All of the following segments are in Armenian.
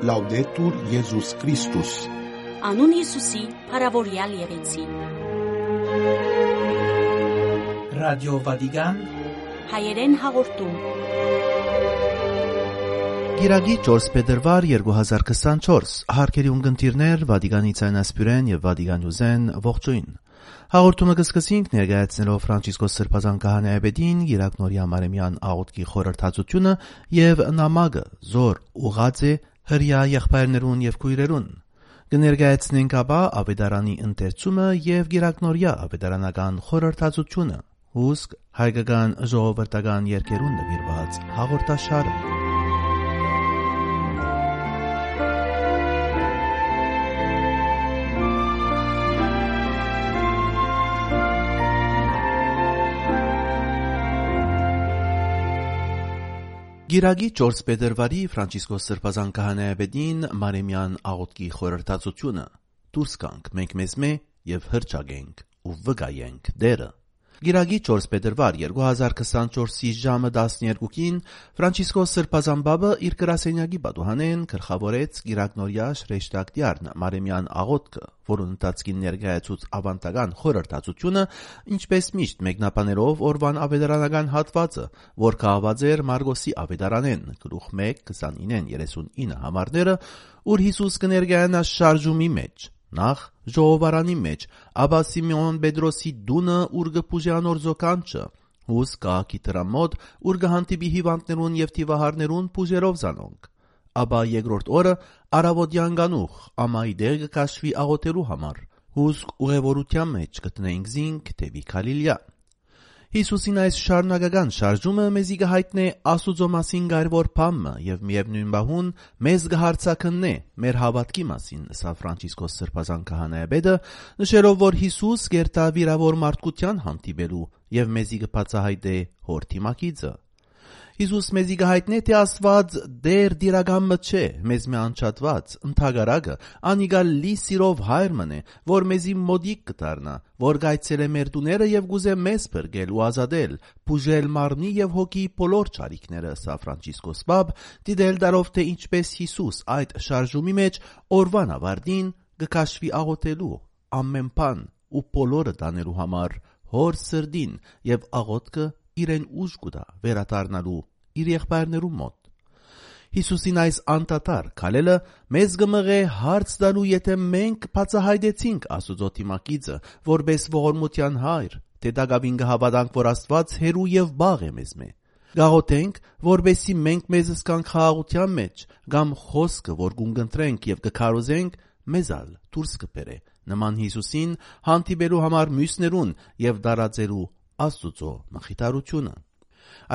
Լաուդետուր Եզուս Քրիստոս Անուն Հիսուսի, հարավորյալ եղեցի։ Ռադիո Վատիկան Հայերեն հաղորդում։ Գիրագի 4 փետրվար 2024 հարկերի ունգընտիրներ Վատիկանի ցանասպյուրեն եւ Վատիկանյուզեն ողջույն Հաղորդումը կսկսենք ներկայացնելով Ֆրանցիսկոս Սրբազան Կահանայապետին Իրակնորիա Մարեմյան աղոթքի խորհրդածությունը եւ նամակը զոր ուղած հրյա եղբայրներուն եւ քույրերուն։ Կներկայացնենք ապա ավետարանի ընթերցումը եւ գերակնորյա ավետարանական խորհրդածությունը։ Հուսք հայկական ժողովրդական երկերուն նվիրված հաղորդաշարը։ Գիրագի 4 փետրվարի Ֆրանցիսկոս Սրբազան Կահանայապետին Մարեմյան աղոթքի խորհրդածությունը. Դուրս կանք մենք մեզ մե եւ հրճագենք ու վգայենք դերը Գիրագի 4 փետրվար 2024-ի ժամը 12-ին Ֆրանցիսկոս Սրբազանբաբը իր գրասենյակի պատուհանեն գլխավորեց Գիրագնորիա Շրեշտակտիարն Մարեմյան աղոթքը, որոնց ընթացքին ներկայացուց ավանդական խորհրդածությունը, ինչպես միշտ մեկնաբաներով օրվան ավետարանական հատվածը, որ կահված էր Մարգոսի ավետարանեն, գլուխ 1 29-39 համարները, ուր Հիսուս կներկայանա շարժումի մեջ Նախ ժողովարանի մեջ, ապա Սիմեոն Պետրոսի դունը ուր գպուժի անորզո կանչը, հուս կահակի տրամոտ, ուր գհանտիբի հիվանդներուն եւ թիվահարներուն պուժերով զանոնք։ Ապա երկրորդ օրը արավոտյան գանուխ, ամայի դեր կկաշվի աղոթելու համար, հուս ուղևորության մեջ կտնեինք զինք դեպի Գալիլյա։ Հիսուսին այս շարունակական շարժումը մեզի կհայտնե Աստուծո մասին կարևոր բամը եւ միևնույն բահուն մեզ կհարցակննե մեր հավատքի մասին, սա Ֆրանցիսկոս Սրբազան քահանայապետը նշելով, որ Հիսուս գերտա վիրավոր մարդկության հանդիպելու եւ մեզի կբացահայտե հոր թիմակիցը։ Հիսուս մեզի կհայտնե, թե Աստված դեր դիրագամը չէ, մեզ մի անչատված, ընթագարակը, անիգալ լի սիրով հայր մնե, որ մեզի մոդիկ կդառնա, որ գայցել է մեր տուները եւ գուզե մեզ բրգել ու ազատել, բուժել մարմնի եւ հոգի բոլոր ճարիքները, սա Ֆրանցիսկոս Բաբ, դիդել դարով թե ինչպես Հիսուս այդ շարժումի մեջ օրվան ավարտին կքաշվի աղոթելու ամեն բան ու բոլորը դանելու համար հոր սրդին եւ աղոթքը իրեն ուժ կուտա վերադառնալու իր եղբայրներու մոտ։ Հիսուսին այս անտատար քալելը մեզ գմղե հարց տալու, եթե մենք բացահայտեցինք Աստուծո թիմակիցը, որբես ողորմության հայր, թե դակավին կհավատանք, որ Աստված հերու եւ բաղ է մեզ մե։ Գաղոթենք, որբեսի մենք մեզ զկանք խաղաղության մեջ, կամ խոսքը, որ գունգընտրենք եւ կքարոզենք, մեզալ դուրս կբերե նման Հիսուսին հանդիպելու համար մյուսներուն եւ դարածելու Աստուծո մխիթարությունը։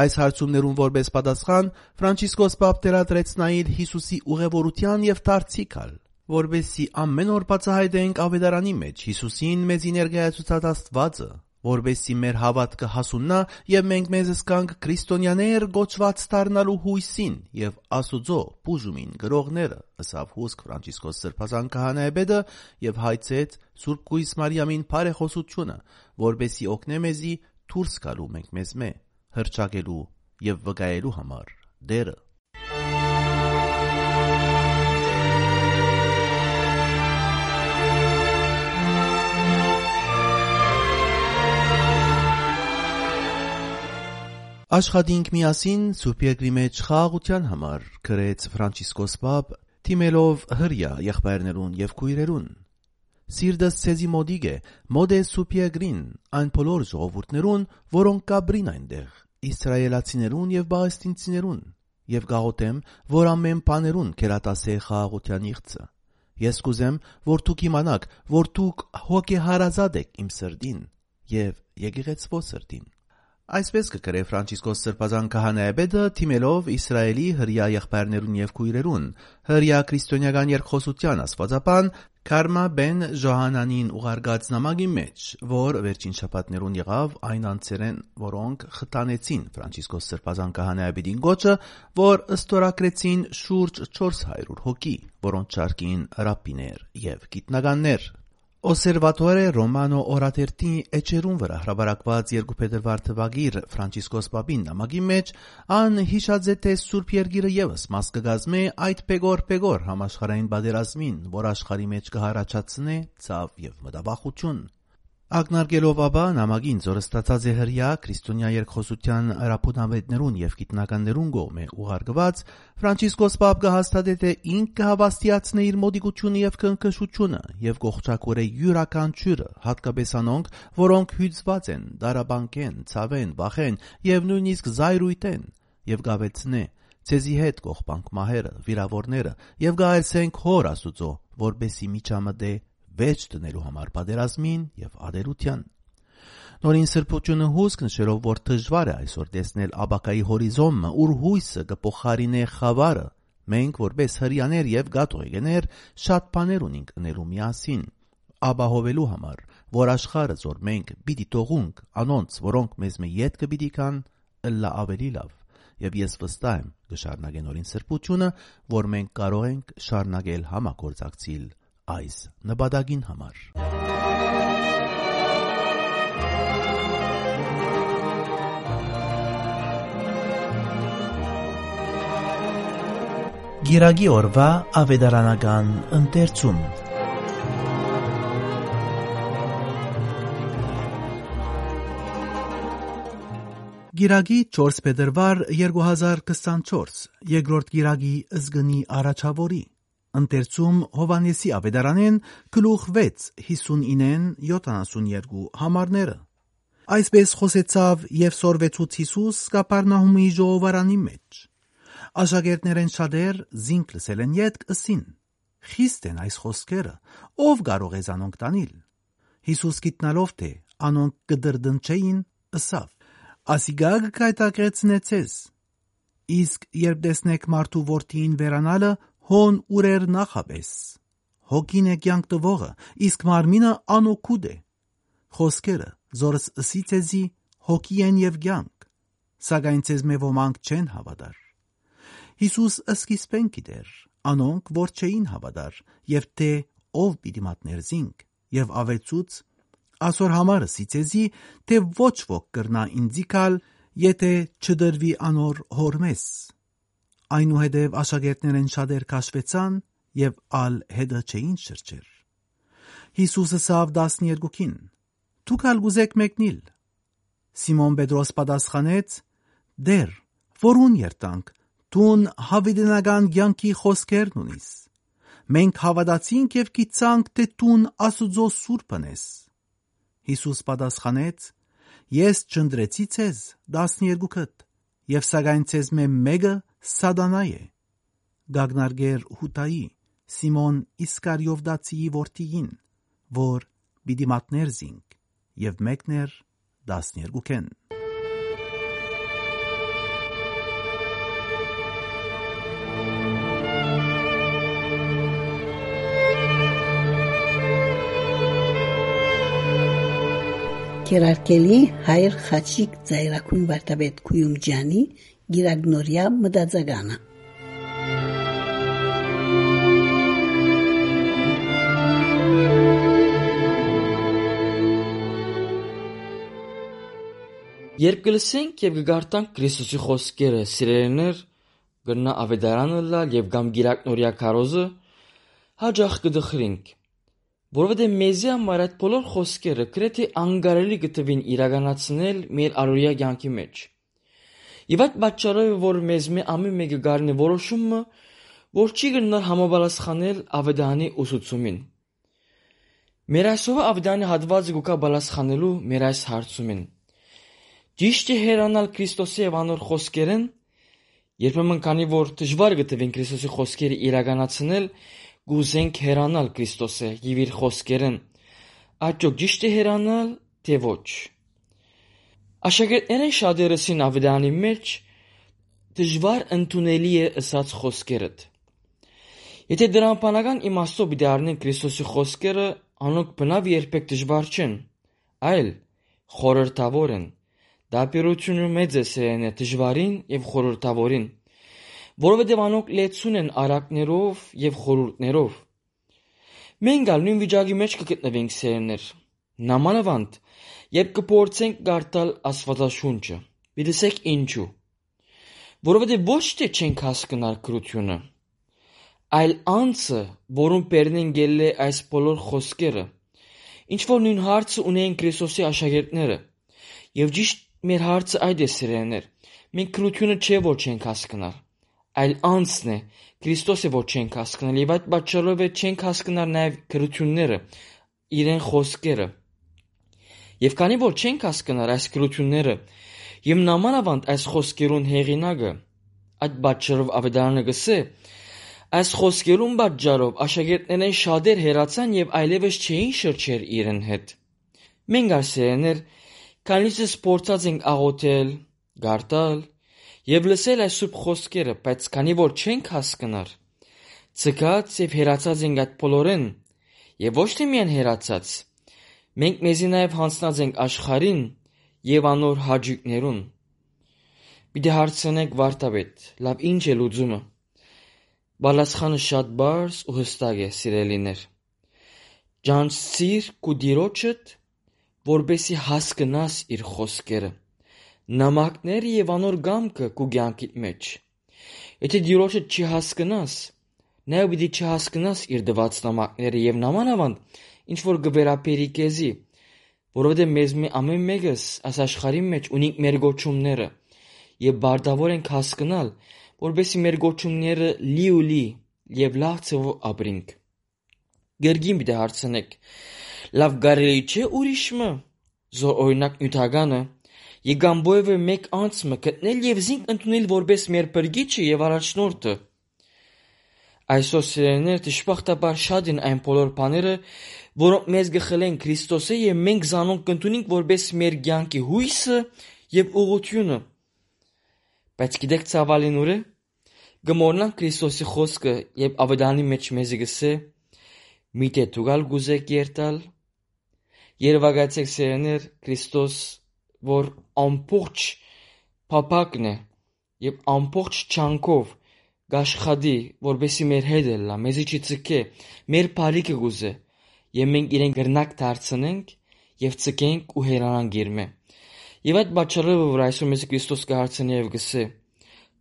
Այս հարցումներուն որպես պատասխան Ֆրանցիսկոս Պապտերատրեց նայել Հիսուսի ուղևորության եւ դարձիկալ, որբեսի ամեն օր բացահայտենք ավետարանի մեջ Հիսուսին մեզի ներկայացուցած Աստվածը, որբեսի մեր հավատքը հասուննա եւ մենք մեզ զկանք քրիստոնյաներ գոչված դառնալու հույսին եւ Աստուծո բուժումին գրողները ըսավ հուսք Ֆրանցիսկոս Սրբազան քահանայապետը եւ հայցեց Սուրբ Կույս Մարիամին բարեխոսությունը որբեսի օգնե մեզի դուրս գալու մենք մեզ մե հրճակելու եւ վկայելու համար դերը Աշխատինք միասին Սուրբ Երկրի մեջ խաղաղության համար գրեց Ֆրանցիսկոս Պապ թիմելով հրյա եղբայրներուն եւ քույրերուն Սիրտս ցեզի մոդիկ է մոդ է Սուրբ Երկրին այն բոլոր ժողովուրդներուն որոնք կաբրին այնտեղ իսրայելացիներուն եւ պաղեստինցիներուն եւ գաղութեմ, որ ամեն բաներուն կերատասե խաղաղության իղծը։ Ես կուզեմ, որ դուք իմանաք, որ դուք հոգեհարազատ եք իմ սրտին եւ եկեղեցվո սրտին։ Այսպես կգրե Ֆրանցիսկոս Սրբազան քահանայաբեդը թիմելով Իսրայելի հрья եղբայրներուն եւ քույրերուն հрья քրիստոնեական երկխոսության աստվածապան Կարմա բեն Ժոհանանին ուղարկած նամակի մեջ, որ վերջին շաբաթներուն եղավ այն անձերեն, որոնք խտանեցին Ֆրանցիսկոս Սրբազան քահանայապետին գոչը, որ ըստորակրեցին շուրջ 400 հոգի, որոնց շարքին ռաբիներ եւ գիտնականներ Օբսերվատորե Ռոմանո օրաթերթի էջերուն վրա հրաբարակված երկու փետրվար թվագիր Ֆրանցիսկոս Պապին նամակի մեջ ան հիշաձե թե Սուրբ Երգիրը եւս մաս կգազմե այդ պեգոր-պեգոր համաշխարհային բادرազմին, որ աշխարհի մեջ կհարաճացնե ցավ եւ մտաբախություն։ Ակնարկելով ապա նամակին, որը ստացած է հրյա քրիստոնյա երկխոսության հրապունավետներուն եւ գիտնականներուն կողմէ ուղարկված, Ֆրանցիսկոս Պապը հաստատե թե ինք կհավաստիացնե իր մոդիկությունը եւ քնքշությունը եւ կողճակորե յուրաքանչյուրը, հատկապես անոնք, որոնք հյուծված են, դարաբանկեն, ցավեն, վախեն եւ նույնիսկ զայրույթեն եւ գավեցնե Ցեզի հետ կողբանք մահերը, վիրավորները եւ գայեցենք հոր Աստուծո, որբեսի միջամտե վեճ դնելու համար պատերազմին եւ ադերության։ Նորին սրբությունը հուսք նշելով, որ դժվար է այսօր տեսնել աբակայի հորիզոնը, ուր հույսը կփոխարինե խավարը։ Մենք որպես հрьяաներ եւ գաթողիկներ շատ բաներ ունենք ընելու միասին աբահովելու համար, որ աշխարհը զոր մենք պիտի թողունք անոնց, որոնք մեզ մե յետ կպիտի կան լա ավելի լավ։ Եվ ես վստահ եմ, կշարունակեն օրին սրբությունը, որ մենք կարող ենք շարունակել համագործակցել այս նպատակին համար։ Գիրագի օրվա ավետարանական ընթերցում Գիրագի 4 փետրվար 2024 երկրորդ գիրագի ըզգնի առաջավորի Ընթերցում Հովանեսի ավետարանեն գլուխ 6 59-ն 72 համարները։ Այսպես խոսեցավ եւ սորվեցուց Հիսուս Կապարնահումի ժողովարանի մեջ։ Աշակերտներեն շատեր զինք լսել են յետք ըսին. Խիստ են այս խոսքերը, ով կարող է զանոնք տանիլ։ Հիսուս գիտնալով թե անոնք կդրդնչեին, ըսավ. Ասիգա կկայտակրեցնեցես։ Իսկ երբ տեսնեք մարդու որդին վերանալը, հոն ուրեր նախապես։ Հոգին է կյանք տվողը, իսկ մարմինը անօքուտ է։ Խոսքերը, զորս ըսի ցեզի, հոգի են եւ կյանք, սակայն ցեզ մե ոմանք չեն հավատար։ Հիսուս ըսկիսպեն գիտեր, անոնք որ չէին հավատար, եւ թե ով պիտի մատներ զինք, եւ ավեցուց ասոր համարը սիցեզի, թե ոչ ոք կրնա ինձիկալ, եթե չդրվի անոր հորմես այնուհետև աշակերտներեն շատեր քաշվեցան եւ ալ հետը չէին շրջեր։ Հիսուսը սավ 12-ին. Դուք ալ գուզեք մեկնիլ։ Սիմոն Պետրոս պատասխանեց. Դեր, որուն երտանք, դուն հավիդենական ցանկի խոսքերն ունիս։ Մենք հավատացինք եւ գիտանք, թե դուն Աստուծո սուրբն ես։ Հիսուս պատասխանեց. Ես ճնդրեցի ցեզ 12-ըդ եւ սակայն ցեզ մեկը սադանա է։ Գագնարգեր Հուտայի Սիմոն Իսկարիովդացիի որդիին, որ պիտի մատներ զինք եւ մեկներ 12-ն։ Կերարկելի հայր խաչիկ ծայրակուն վարտաբեդ Քույումջյանի Գիրագնորիա մտածականը Երբ կլսենք եւ կգարտանք Քրիստոսի խոսքերը, սիրելիներ, գնա ավետարանը լալ եւ գամ գիրակնորիա քարոզը, հաջող կդխրինք։ Որովհետեւ մեզի համար այդ բոլոր խոսքերը գրեթե անկարելի գտվին իրականացնել մեր առօրյա կյանքի մեջ։ Եվ այդ պատճառով որ մեզ մի ամեն մեկը գարնի որոշումը, որ չի գնար համապատասխանել ավետարանի ուսուցումին։ Մեր այսօր ավետարանի հատվածը գուկա բալասխանելու մեր այս հարցումին։ Ճիշտ է հերանալ Քրիստոսի եւ անոր խոսքերեն, երբեմն քանի որ դժվար գտվեն Քրիստոսի խոսքերը իրականացնել, գուզենք հերանալ Քրիստոսը եւ իր խոսքերեն։ Աճոք ճիշտ է հերանալ, թե ոչ։ Աշակերտները շատերսին ավետարանի մեջ դժվար ընդունելի է ըսած խոսքերդ։ Եթե դրամապանական իմաստով պիտի առնեն Քրիստոսի խոսքերը, անոնք բնավ երբեք դժվար չեն, այլ խորհրդավոր են։ Դապիրությունը մեծ է սերենը դժվարին եւ խորհրդավորին, որովհետեւ անոնք լեցուն են արակներով եւ խորհուրդներով։ Մենք ալ նույն վիճակի մեջ կգտնվենք սերներ։ Նամանավանդ, երբ կփորձենք գարտալ Աստվածաշունչը։ Դիտեսեք ինչու։ Որովհետև ոչ թե չենք հասկնալ քրությունը, այլ անձը, որում բերնեն գել է այս բոլոր խոսքերը, ինչ որ նույն հարցը ունեն Քրիստոսի աշակերտները։ Եվ ճիշտ մեր հարցը այդ է սիրելիներ։ Մենք քրությունը չէ որ չենք հասկնալ, այլ անձն է, Քրիստոսը որ չենք հասկնալ եւ այդ պատճառով է չենք հասկնալ նաեւ քրությունները, իրեն խոսքերը։ Եվ քանի որ չենք հասկնալ այս քրությունները, եւ նամանավանդ այս խոսքերուն հեղինակը, այդ պատճառով ավետարանը գսե, Այս խոսքերուն պատճառով աշակերտներէն շատեր հեռացան եւ այլեւս չէին շրջեր իրեն հետ։ Մենք արսերեներ քանիսս փորձած ենք աղոթել, գարտալ եւ լսել այս սուրբ խոսքերը, բայց քանի որ չենք հասկնար, ցկած եւ հեռացած ենք այդ բոլորեն եւ ոչ թե միայն հեռացած, մենք մեզի նաեւ հանցնած ենք աշխարհին եւ անոր հաջիկներուն։ Պիտի հարցնենք վարտաբեդ, լավ ինչ է լուծումը։ Պատասխանը շատ բարձ ու հստակ է, սիրելիներ։ Ջանցիր քու Տիրոջդ, որբեսի հասկնաս իր խոսքերը, նամակները եւ անոր գամքը քու կյանքիդ մեջ։ Եթե Տիրոջը չհասկնաս, նաեւ պիտի չհասկնաս իր դված նամակները եւ նամանավանդ ինչ որ գվերապերի քեզի, որովհետեւ մեզ ամեն մեկս այս աշխարհի մեջ ունի մեր գոչումները եւ բարդավոր ենք հասկանալ, որպեսզի մեր գոչումները լի ու լի եւ լավ ծով ապրենք։ Գերգին պիտի հարցնեք. լավ կարելի չէ ուրիշը զոր օրինակ նյութականը Եգան բոյվը մեկ անցմը գտնել եւ զինք ընդունել որպես մեր բրգիչը եւ առաջնորդը։ Այսօր սիրելիներ դժբախտաբար շատ են այն բոլոր բաները, որոնք մեզ գխելեն Քրիստոսը եւ մենք զանոնք կընդունենք որպես մեր կյանքի հույսը եւ ուղությունը։ Բայց գիտեք ցավալին ուր է։ Գմորնանք Քրիստոսի խոսքը եւ ավետանի մեջ մեզի գսե. «Միթե դուգալ գուզեք երտալ»։ Երևակայեցեք սերներ Քրիստոս, որ ամբողջ փապակն է եւ ամբողջ չանկով գաշխադի, որբեսի մեր հետ լա, մեզի չծկե, մեր բարիքը գուզե, եւ մենք իրեն գրնակ դարձնենք եւ ծկենք ու հերանանք իրմե։ Եվ այդ պատճառով որ այսօր մեզ Քրիստոս կհարցնի եւ գսե.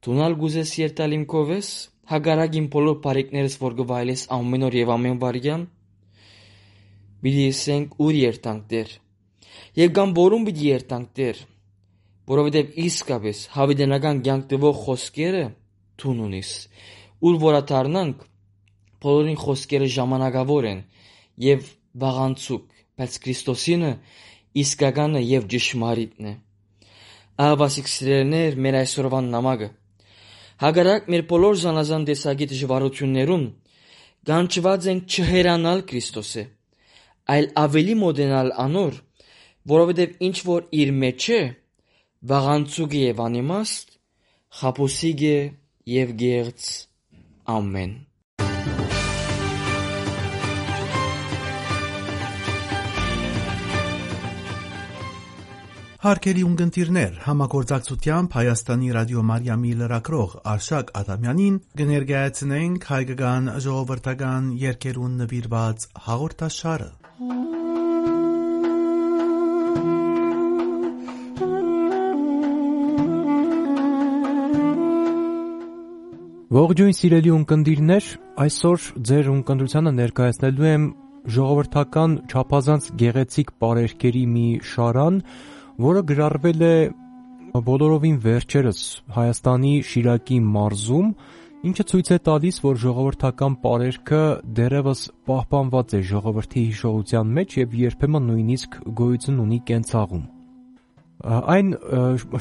«Դունալ գուզես երտալ իմ կովես, հագարակ իմ բոլոր բարիքներս, որ գվայելես ամեն օր եւ ամեն վարյան»։ Պիտի ասենք ուր երտանք Տեր։ Եվ կամ որում պիտի երտանք Տեր, որովհետեւ իսկապես հավիտենական կյանք տվող խոսքերը դուն ունիս, ուր որաթարնանք բոլորին խոսքերը ժամանակավոր են եւ վաղանցուկ, բայց Քրիստոսինը իսկականը եւ ճշմարիտն է։ Ահավասիկ սիրելիներ, մեր այսօրվան նամակը հագարակ մեր բոլոր զանազան տեսակի դժվարություններում կանչված ենք չհերանալ Քրիստոսը, այլ ավելի մոտենալ անոր, որովհետև ինչ որ իր մեջ է, վաղանցուկ եւ անիմաստ, խապուսիկ է եւ գեղց։ Ամեն։ Հարկելի ունգընտիրներ, համագործակցությամբ Հայաստանի ռադիոմարիամի լրակրող Արշակ Ադամյանին կներկայացնենք հայկական ժողովրդական երկերուն նվիրված հաղորդաշարը։ Ողջույն սիրելի ունկնդիրներ, այսօր ձեր ունկնդրությանը ներկայացնելու եմ ժողովրդական չափազանց գեղեցիկ բարերկերի մի շարան, որը գրառվել է բոլորովին վերջերս Հայաստանի Շիրակի մարզում, ինչը ցույց է տալիս, որ ժողովրդական պարերքը դեռևս պահպանված է ժողովրդի հիշողության մեջ եւ երբեմն նույնիսկ գոյություն ունի կենցաղում։ Այն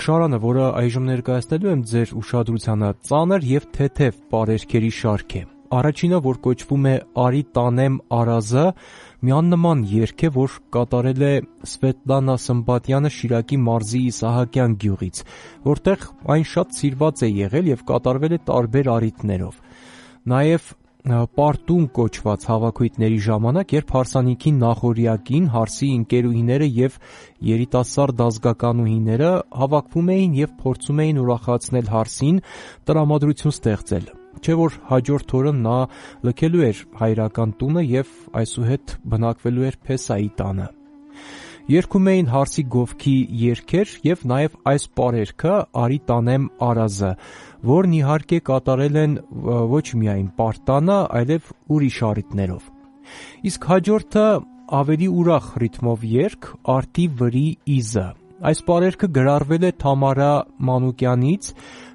շարանը, որը այժմ ներկայացնելու եմ ձեր ուշադրությանը, ծանր եւ թեթև պարերքերի շարք է։ Առաջինը, որ կոչվում է Արի տանեմ Արազը, միաննման երգ է, որ կատարել է Սվետլանա Սմբատյանը Շիրակի մարզի Իսահակյան գյուղից, որտեղ այն շատ սիրված է եղել եւ կատարվել է տարբեր առիթներով։ Նաեւ պարտուն կոչված հավաքույթների ժամանակ, երբ հարսանիքի նախորյակին հարսի ընկերուհիները եւ երիտասարդ ազգականուհիները հավաքվում էին եւ փորձում էին ուրախացնել հարսին, տրամադրություն ստեղծել։ Չէ որ հաջորդ օրը նա լքելու էր հայրական տունը եւ այսուհետ բնակվելու էր Փեսայի տանը։ Երկում էին հարսի գովքի երգեր եւ նաեւ այս պարերքը «Արի տանեմ Արազը», որն իհարկե կատարել են ոչ միայն պարտանը, այլև ուրիշ առիթներով։ Իսկ հաջորդը ավելի ուրախ ռիթմով երգ «Արդի վրի իզը»։ Այս պարերքը գրառվել է Թամարա Մանուկյանից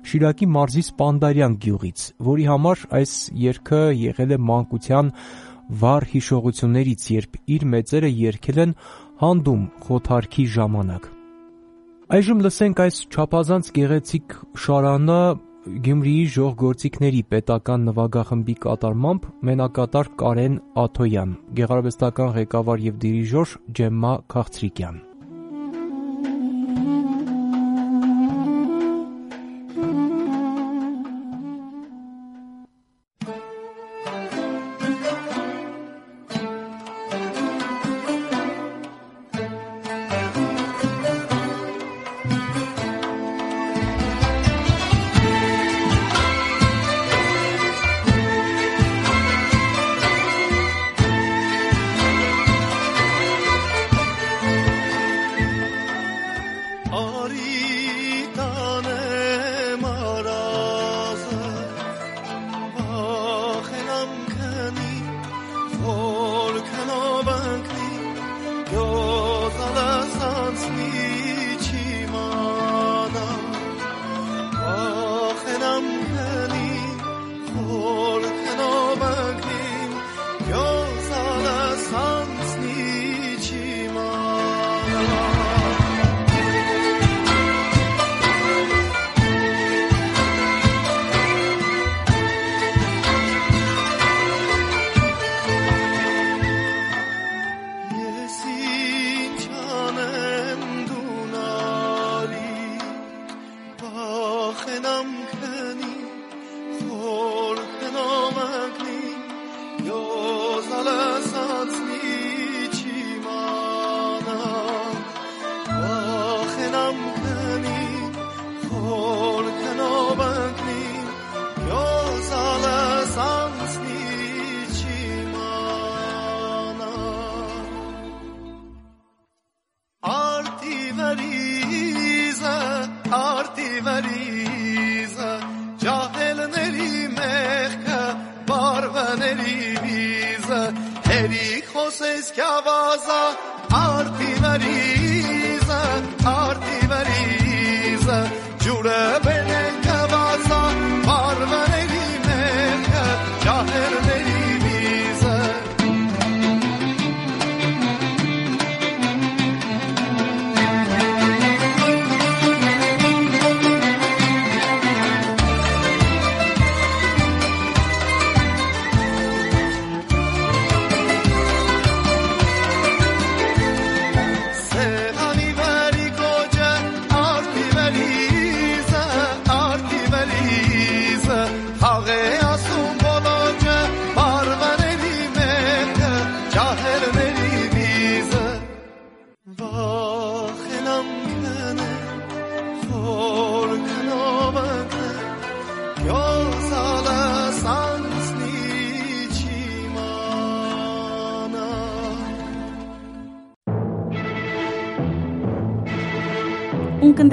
Շիրակի մարզի Սպանդարյան գյուղից, որի համար այս երգը եղել է մանկության վառ հիշողություններից, երբ իր մեծերը երգել են հանդում խոթարքի ժամանակ։ Այժմ լսենք այս չափազանց գեղեցիկ շարանը Գյումրիի ժողգործիքների պետական նվագախմբի կատարմամբ մենակատար Կարեն Աթոյան, գեղարվեստական ղեկավար եւ դիրիժոր Ջեմմա Քաղցրիկյան։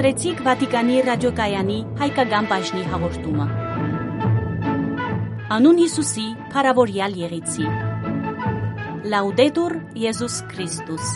Ունկնդրեցիք Վատիկանի ռադիոկայանի հայկական բաժնի հաղորդումը։ Անուն Հիսուսի, Փարավորյալ Եղեցի։ Լաուդետուր Եզուս Քրիստոս։